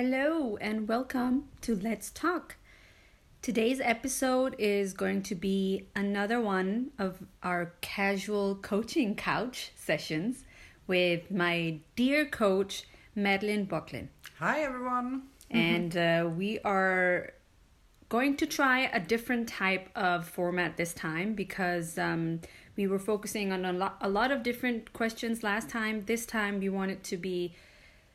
Hello and welcome to Let's Talk. Today's episode is going to be another one of our casual coaching couch sessions with my dear coach, Madeline Bucklin. Hi, everyone. And uh, we are going to try a different type of format this time because um, we were focusing on a lot, a lot of different questions last time. This time, we want it to be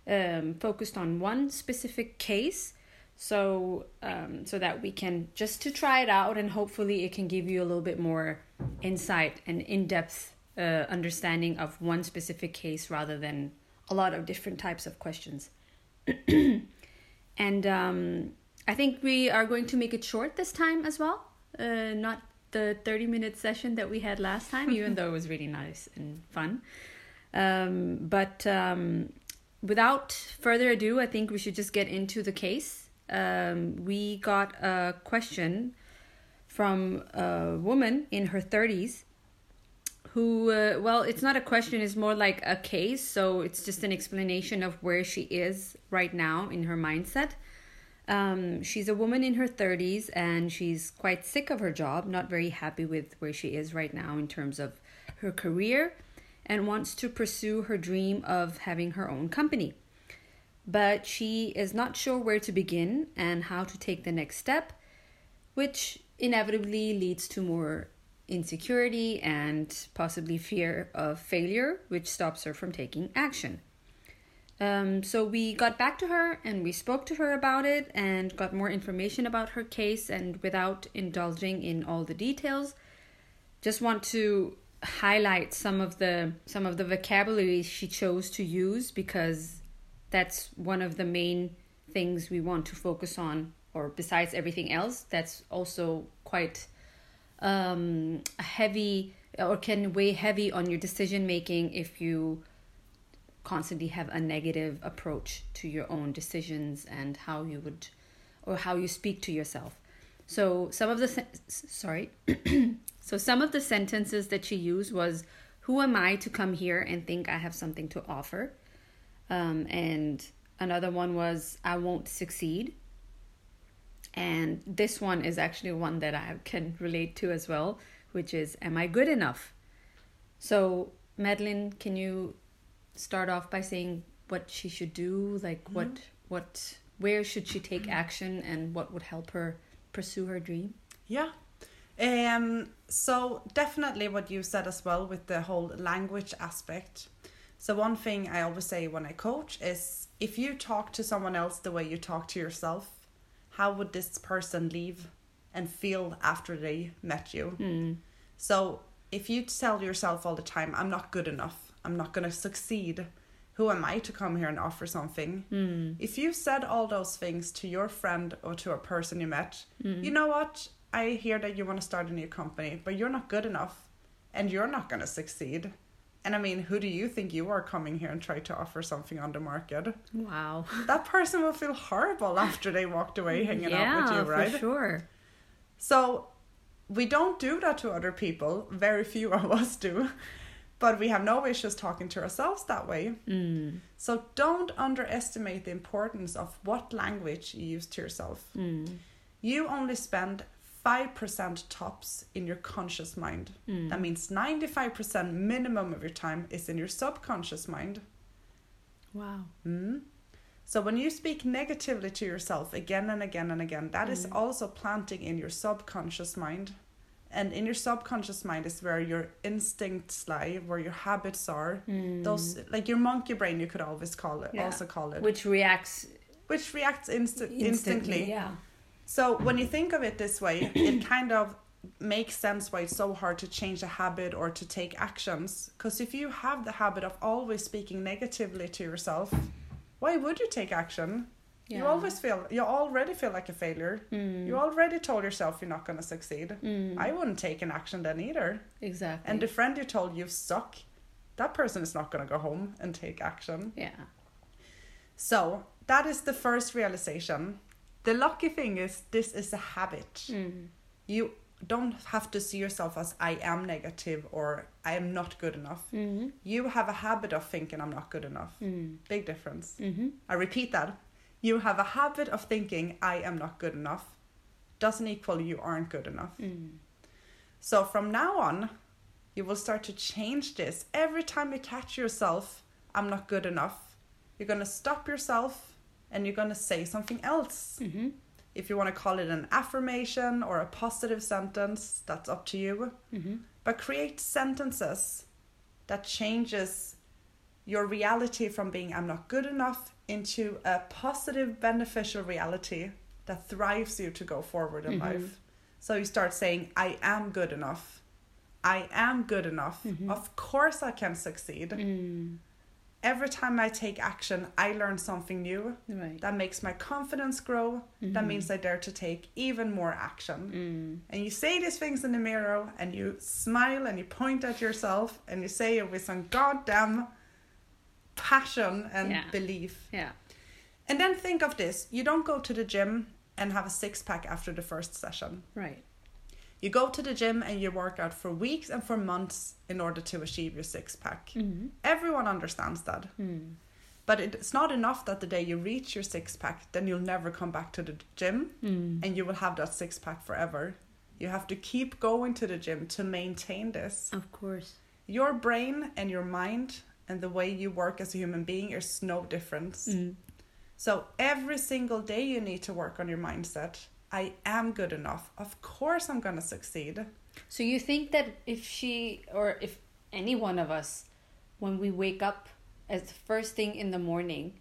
um, focused on one specific case. So um, so that we can just to try it out and hopefully it can give you a little bit more insight and in-depth uh, understanding of one specific case rather than a lot of different types of questions. And um, i think we are going to make it short this time as well uh, not the 30 minute session that we had last time even though it was really nice and fun. Um, but um, without further ado, I think we should just get into the case. Um, we got a question from a woman in her 30s who, uh, well, it's not a question, it's more like a case. So it's just an explanation of where she is right now in her mindset. Um, she's a woman in her 30s and she's quite sick of her job, not very happy with where she is right now in terms of her career and wants to pursue her dream of having her own company. But she is not sure where to begin and how to take the next step, which inevitably leads to more insecurity and possibly fear of failure, which stops her from taking action. Um, so we got back to her and we spoke to her about it and got more information about her case. And without indulging in all the details, just want to highlight some of the some of the vocabulary she chose to use because that's one of the main things we want to focus on or besides everything else that's also quite um, heavy or can weigh heavy on your decision making if you constantly have a negative approach to your own decisions and how you would or how you speak to yourself so some of the sorry So some of the sentences that she used was, "Who am I to come here and think I have something to offer?" Um, and another one was, "I won't succeed." And this one is actually one that I can relate to as well, which is, "Am I good enough?" So Madeline, can you start off by saying what she should do, like mm-hmm. what what where should she take action, and what would help her pursue her dream? Yeah, um, so definitely what you said as well with the whole language aspect. So one thing I always say when I coach is if you talk to someone else the way you talk to yourself, how would this person leave and feel after they met you? Mm. So if you tell yourself all the time, I'm not good enough, I'm not going to succeed, who am I to come here and offer something? Mm. If you said all those things to your friend or to a person you met, mm. you know what? I hear that you want to start a new company, but you're not good enough and you're not going to succeed. And I mean, who do you think you are coming here and try to offer something on the market? Wow. That person will feel horrible after they walked away hanging yeah, out with you, right? For sure. So we don't do that to other people. Very few of us do. But we have no issues talking to ourselves that way. Mm. So don't underestimate the importance of what language you use to yourself. Mm. You only spend 5% tops in your conscious mind. Mm. That means 95% minimum of your time is in your subconscious mind. Wow. Mm. So when you speak negatively to yourself again and again and again, that mm. is also planting in your subconscious mind. And in your subconscious mind is where your instincts lie, where your habits are. Mm. Those like your monkey brain you could always call it yeah. also call it. Which reacts which reacts insta- instantly. instantly. Yeah so when you think of it this way, it kind of makes sense why it's so hard to change a habit or to take actions. Because if you have the habit of always speaking negatively to yourself, why would you take action? Yeah. You always feel you already feel like a failure. Mm. You already told yourself you're not going to succeed. Mm. I wouldn't take an action then either. Exactly. And the friend you told you suck, that person is not going to go home and take action. Yeah. So that is the first realization the lucky thing is this is a habit. Mm. You don't have to see yourself as I am negative or I am not good enough. Mm-hmm. You have a habit of thinking I'm not good enough. Mm. Big difference. Mm-hmm. I repeat that. You have a habit of thinking, I am not good enough, doesn't equal you aren't good enough. Mm. So from now on, you will start to change this. Every time you catch yourself, I'm not good enough, you're going to stop yourself and you're going to say something else. Mm-hmm. If you want to call it an affirmation or a positive sentence, that's up to you. Mm-hmm. But create sentences that changes your reality from being I'm not good enough into a positive beneficial reality that thrives you to go forward in Mhm. life. So you start saying I am good enough. I am good enough. Mhm. Of course I can succeed. Mm. Every time I take action, I learn something new. Right. That makes my confidence grow. That Mhm. means I dare to take even more action. Mm. And you say these things in the mirror and you smile and you point at yourself and you say it with some goddamn passion and Yeah. belief. Yeah. And then think of this you don't go to the gym and have a six pack after the first session. Right. You go to the gym and you work out for weeks and for months in order to achieve your six pack. Mm. Everyone understands that. Mm. But it's not enough that the day you reach your six pack, then you'll never come back to the gym Mm. and you will have that six pack forever. You have to keep going to the gym to maintain this. Of course. Your brain and your mind and the way you work as a human being is no difference. Mm. So every single day you need to work on your mindset. I am good enough. Of course I'm going to succeed. So you think that if she or if any one of us, when we wake up as the first thing in the morning,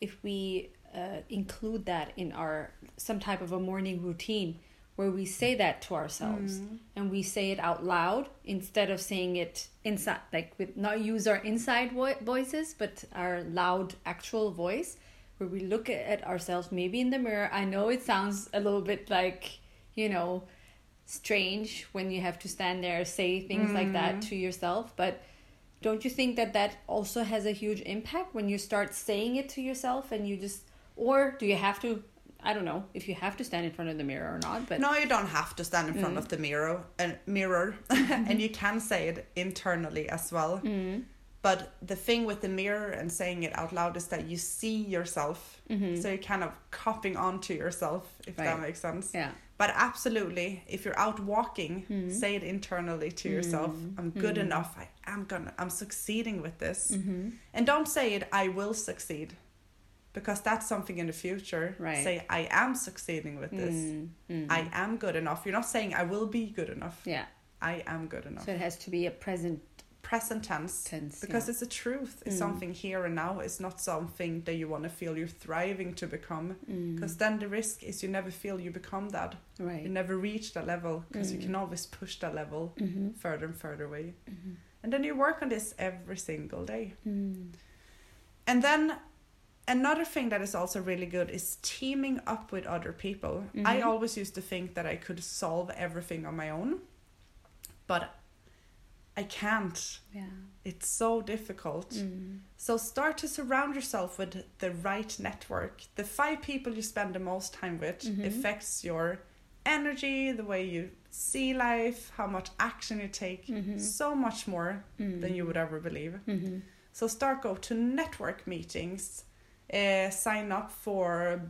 if we uh, include that in our some type of a morning routine where we say that to ourselves mm. and we say it out loud instead of saying it inside, like with not use our inside vo- voices but our loud actual voice, where we look at ourselves maybe in the mirror. I know it sounds a little bit like you know strange when you have to stand there say things like that mm. to yourself but don't you think that that also has a huge impact when you start saying it to yourself and you just or do you have to i don't know if you have to stand in front of the mirror or not but No, you don't have to stand in front of mm. the mirror and mirror and you can say it internally as well. Mm. But the thing with the mirror and saying it out loud is that you see yourself. Mm-hmm. So you're kind of copying onto yourself, if that makes sense. yeah But absolutely, if you're out walking, mm. say it internally to mm. yourself. I'm good enough. I am gonna. I'm succeeding with this. mm-hmm. And don't say it. I will succeed, because that's something in the future. Right. Say I am succeeding with this. Mm. I am good enough. You're not saying I will be good enough. yeah I am good enough. so it has to be a present Present tense. tense Because yeah. it's a truth. It's Mm. something here and now. It's not something that you want to feel you're thriving to become. Mm. Because then the risk is you never feel you become that. right You never reach that level because you Mm. can always push that level mm-hmm. further and further away. Mm-hmm. And then you work on this every single day. Mm. And then another thing that is also really good is teaming up with other people. I Mhm. always used to think that I could solve everything on my own, but I can't. yeah It's so difficult. mm. So start to surround yourself with the right network. The five people you spend the most time with Mhm. affects your energy, the way you see life, how much action you take, Mhm. so much more Mm. than you would ever believe. mm-hmm. So start go to network meetings, uh, sign up for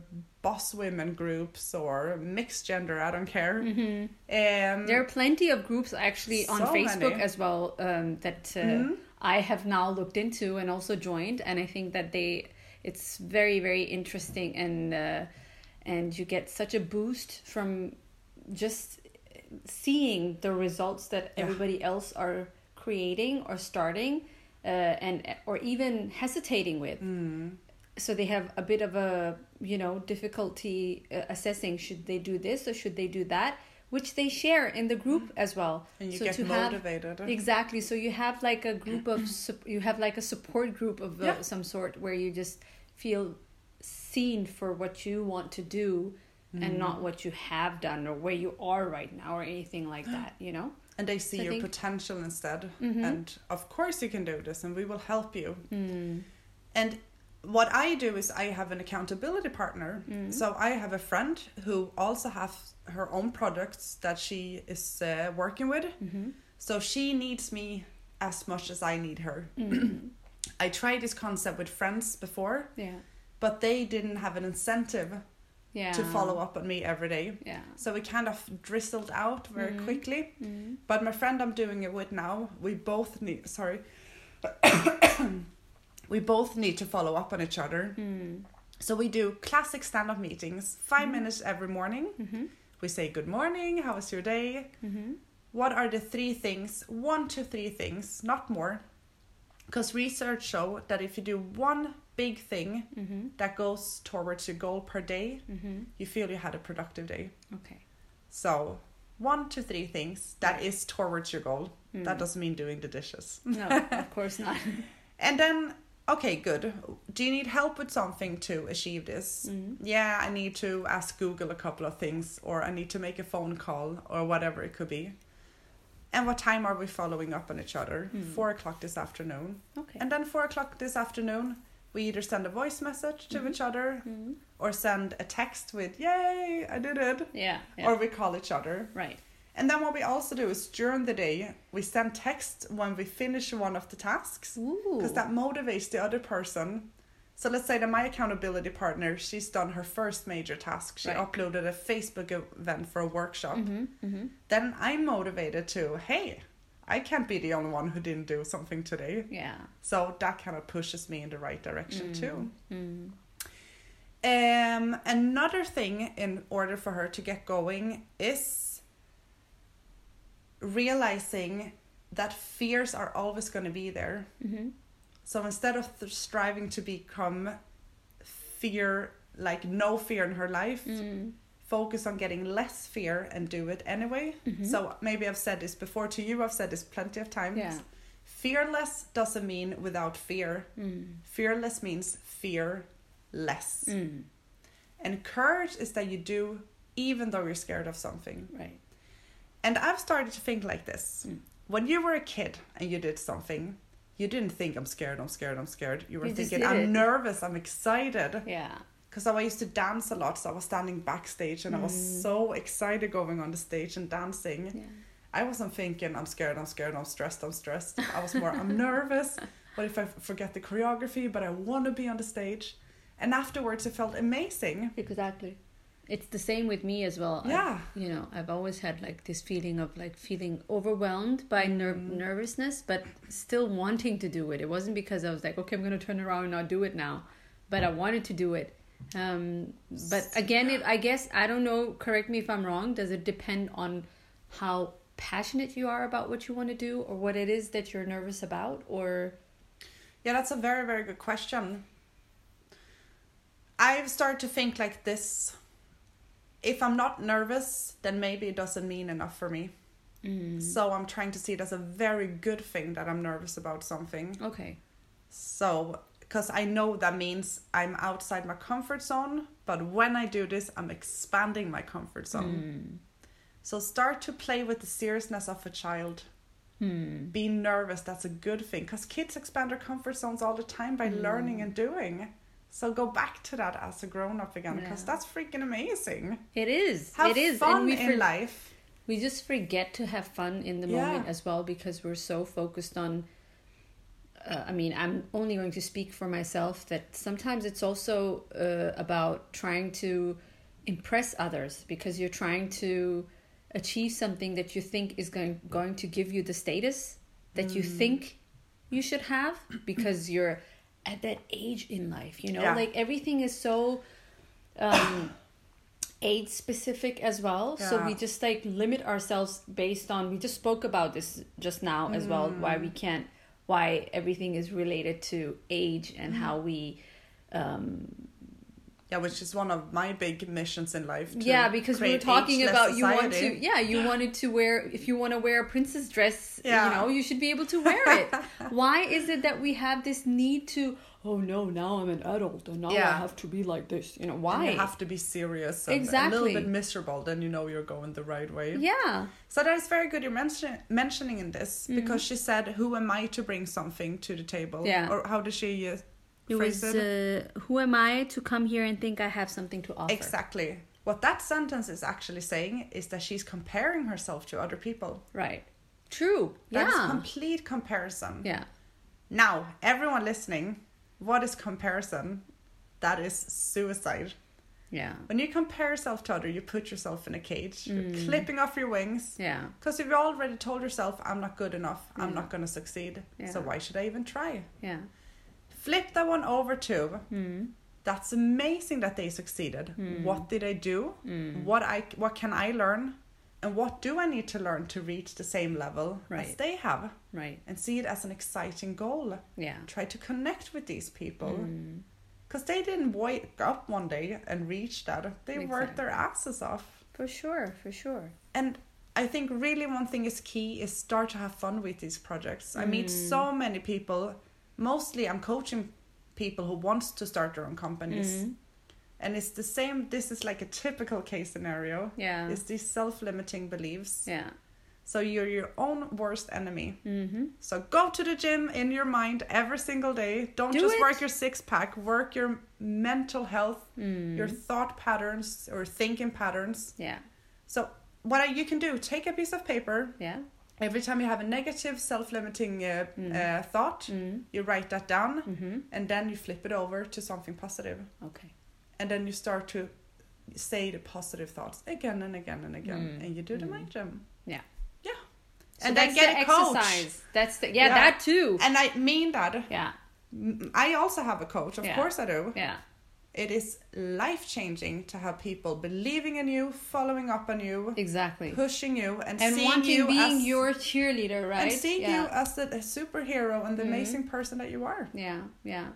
boss women groups or mixed gender. I don't care. Mm-hmm. Um, There are plenty of groups actually on So Facebook many. as well um, that uh, Mhm. I have now looked into and also joined, and I think that they it's very very interesting and uh, and you get such a boost from just seeing the results that Yeah. everybody else are creating or starting uh, and or even hesitating with Mm. So they have a bit of a you know difficulty uh, assessing should they do this or should they do that which they share in the group as well and you so get to have motivated. exactly so you have like a group of you have like a support group of uh, Yeah. some sort where you just feel seen for what you want to do Mm. and not what you have done or where you are right now or anything like that you know and they see So your think- potential instead. Mhm. And of course, you can do this, and we will help you. mm. And what I do is I have an accountability partner. Mm. So I have a friend who also has her own products that she is uh, working with. hmm So she needs me as much as I need her. Mm. I tried this concept with friends before, yeah but they didn't have an incentive yeah. to follow up on me every day. Yeah. So we kind of drizzled out very Mhm. quickly. Mm. But my friend I'm doing it with now, we both need sorry. we both need to follow up on each other. Mm. So we do classic stand-up meetings, 5 Mhm. minutes every morning. Mm-hmm. We say good morning, how was your day? Mm-hmm. What are the three things, one to three things, not more? Because research show that if you do one big thing Mm-hmm. that goes towards your goal per day, Mm-hmm. you feel you had a productive day. Okay. So one to three things that is towards your goal. That Mm. doesn't mean doing the dishes. No, of course not. And then, okay, good. Do you need help with something to achieve this? Mm. Yeah, I need to ask Google a couple of things, or I need to make a phone call, or whatever it could be. And what time are we following up on each other? Mm. Four o'clock this afternoon. Okay. And then four o'clock this afternoon, we either send a voice message to Mhm. each other Mm. or send a text with, Yay, I did it. Yeah. yeah. Or we call each other. right. And then what we also do is during the day, we send text when we finish one of the tasks because that motivates the other person. So let's say that my accountability partner, she's done her first major task. She Right. uploaded a Facebook event for a workshop. Mm-hmm. Mm-hmm. Then I'm motivated to, hey, I can't be the only one who didn't do something today. Yeah. So that kind of pushes me in the right direction too. Mm. Um, another thing in order for her to get going is realizing that fears are always going to be there. Mm-hmm. So instead of th- striving to become fear, like no fear in her life, Mm. focus on getting less fear and do it anyway. Mhm. So maybe I've said this before to you, I've said this plenty of times. Yeah. Fearless doesn't mean without fear. Mm. Fearless means fear less. Mm. And courage is that you do even though you're scared of something. Right. And I've started to think like this. Mm. When you were a kid and you did something, you didn't think I'm scared, I'm scared, I'm scared. You were You thinking I'm it. nervous, I'm excited. Yeah. Because I used to dance a lot, so I was standing backstage and I was Mm. so excited going on the stage and dancing. Yeah. I wasn't thinking I'm scared, I'm scared, I'm stressed, I'm stressed. I was more I'm nervous. What if I forget the choreography? But I want to be on the stage. And afterwards, it felt amazing. Exactly. It's the same with me as well. I- Yeah. you know, I've always had like this feeling of like feeling overwhelmed by ner- Mm. nervousness, but still wanting to do it. It wasn't because I was like, okay, I'm going to turn around and not do it now, but I wanted to do it. Um, but again, it I guess I don't know. Correct me if I'm wrong. Does it depend on how passionate you are about what you want to do, or what it is that you're nervous about, or Yeah, that's a very, very good question. I've started to think like this if I'm not nervous, then maybe it doesn't mean enough for me. Mm. So I'm trying to see it as a very good thing that I'm nervous about something. okay, So, because I know that means I'm outside my comfort zone, but when I do this, I'm expanding my comfort zone. Mm. So start to play with the seriousness of a child. Hmm. Be nervous, that's a good thing. Because kids expand their comfort zones all the time by Mm. learning and doing. So go back to that as a grown up again, because Yeah. that's freaking amazing. It is. Have it is. fun and we in life. we just forget to have fun in the Yeah. moment as well because we're so focused on uh, i mean i'm only going to speak for myself that sometimes it's also uh, about trying to impress others because you're trying to achieve something that you think is going going to give you the status that you Mm. think you should have because you're at that age in life you know Yeah. like everything is so um age specific as well so we just like limit ourselves based on we just spoke about this just now as well why Mm. we can't why everything is related to age and how we um Yeah, which is one of my big missions in life. to yeah because we were talking about you want to yeah you wanted to wear if you want to wear a princess dress Yeah. you know you should be able to wear it why is it that we have this need to oh no now i'm an adult and now i have to be like this you know And why you have to be serious and a little bit miserable, then you know you're going the right way. yeah So that is very good you're mention- mentioning in this Mm-hmm. because she said, "Who am I to bring something to the table?" Yeah. Or how did she uh, it was uh, who am i to come here and think i have something to offer Exactly. What that sentence is actually saying is that she's comparing herself to other people. right true That's yeah complete comparison. yeah Now, everyone listening, what is comparison? that is suicide. Yeah. When you compare yourself to other, you put yourself in a cage. You're Mm. clipping off your wings. Yeah. Because if you already told yourself, I'm not good enough, I'm Yeah. not going to succeed, so why should I even try? Yeah. Flip that one over to, Mm. that's amazing that they succeeded. Mm. What did I do? Mm. What I what can I learn? And what do I need to learn to reach the same level as they have? Right. And see it as an exciting goal. Yeah. Try to connect with these people. Mm. Because they didn't wake up one day and reach that. They worked their asses off. For sure. For sure. And I think really one thing is key is start to have fun with these projects. I meet Mm. so many people. Mostly I'm coaching people who wants to start their own companies. Mm. And it's the same this is like a typical case scenario. Yeah. It's these self-limiting beliefs. Yeah. So you're your own worst enemy. Mm-hmm. So go to the gym in your mind every single day. Don't Do just it. work your six pack, work your mental health, Mm. your thought patterns or thinking patterns. Yeah. So what I- you can do, take a piece of paper. Yeah. Every time you have a negative self-limiting uh, Mm. uh, thought, Mm. you write that down Mm-hmm. and then you flip it over to something positive. Okay. And then you start to say the positive thoughts again and again and again. Mm. And you do the Mm. mind gym. Yeah. Yeah. So and then get the a coach. exercise. That's the yeah, Yeah. that too. And I mean that. Yeah. i also have a coach, of Yeah. course I do. Yeah. It is life changing to have people believing in you, following up on you, Exactly. pushing you, and, And seeing wanting you being as, your cheerleader, right? and seeing yeah. you as the, superhero and the Mhm. amazing person that you are. Yeah. Yeah.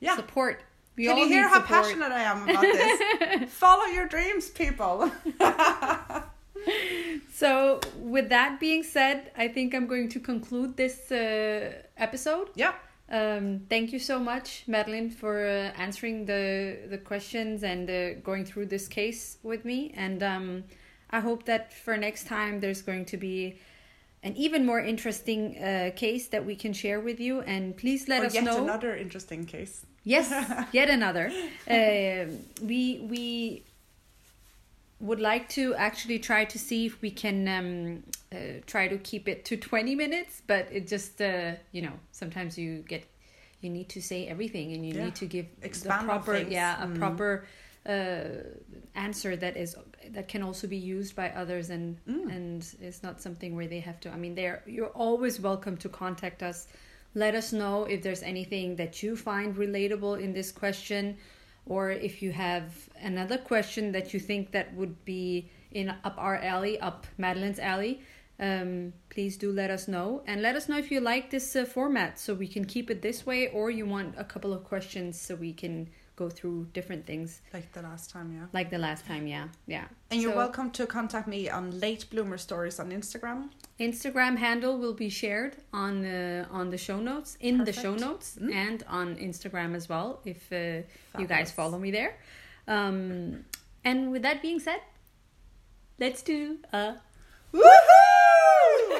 Yeah. Support. We Can all you hear how support. passionate I am about this? Follow your dreams, people. So, with that being said, I think I'm going to conclude this uh, episode. yeah. Um, thank you so much, Madeline, for uh, answering the the questions and uh, going through this case with me. And um, I hope that for next time there's going to be an even more interesting uh, case that we can share with you. And please let or us yet know. another interesting case. Yes, yet another. Um we we would like to actually try to see if we can um, uh, try to keep it to 20 minutes but it just uh, you know sometimes you get you need to say everything and you Yeah. need to give Expand the proper yeah a Mm. proper uh, answer that is that can also be used by others and Mm. and it's not something where they have to i mean they're you're always welcome to contact us let us know if there's anything that you find relatable in this question or if you have another question that you think that would be in up our alley up madeline's alley um, please do let us know and let us know if you like this uh, format so we can keep it this way or you want a couple of questions so we can go through different things Like the last time, yeah. like the last time yeah yeah And you're So- welcome to contact me on Late Bloomer Stories on Instagram. Instagram handle will be shared on the on the show notes in the show notes Mm. and on Instagram as well if uh, you guys follow me there. Um, and with that being said, let's do a Woohoo!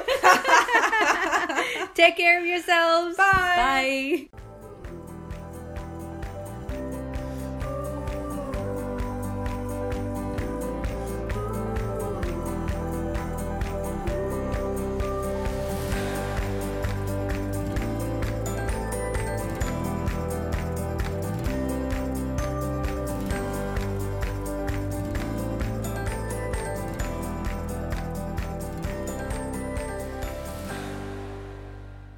take care of yourselves. Bye. Bye.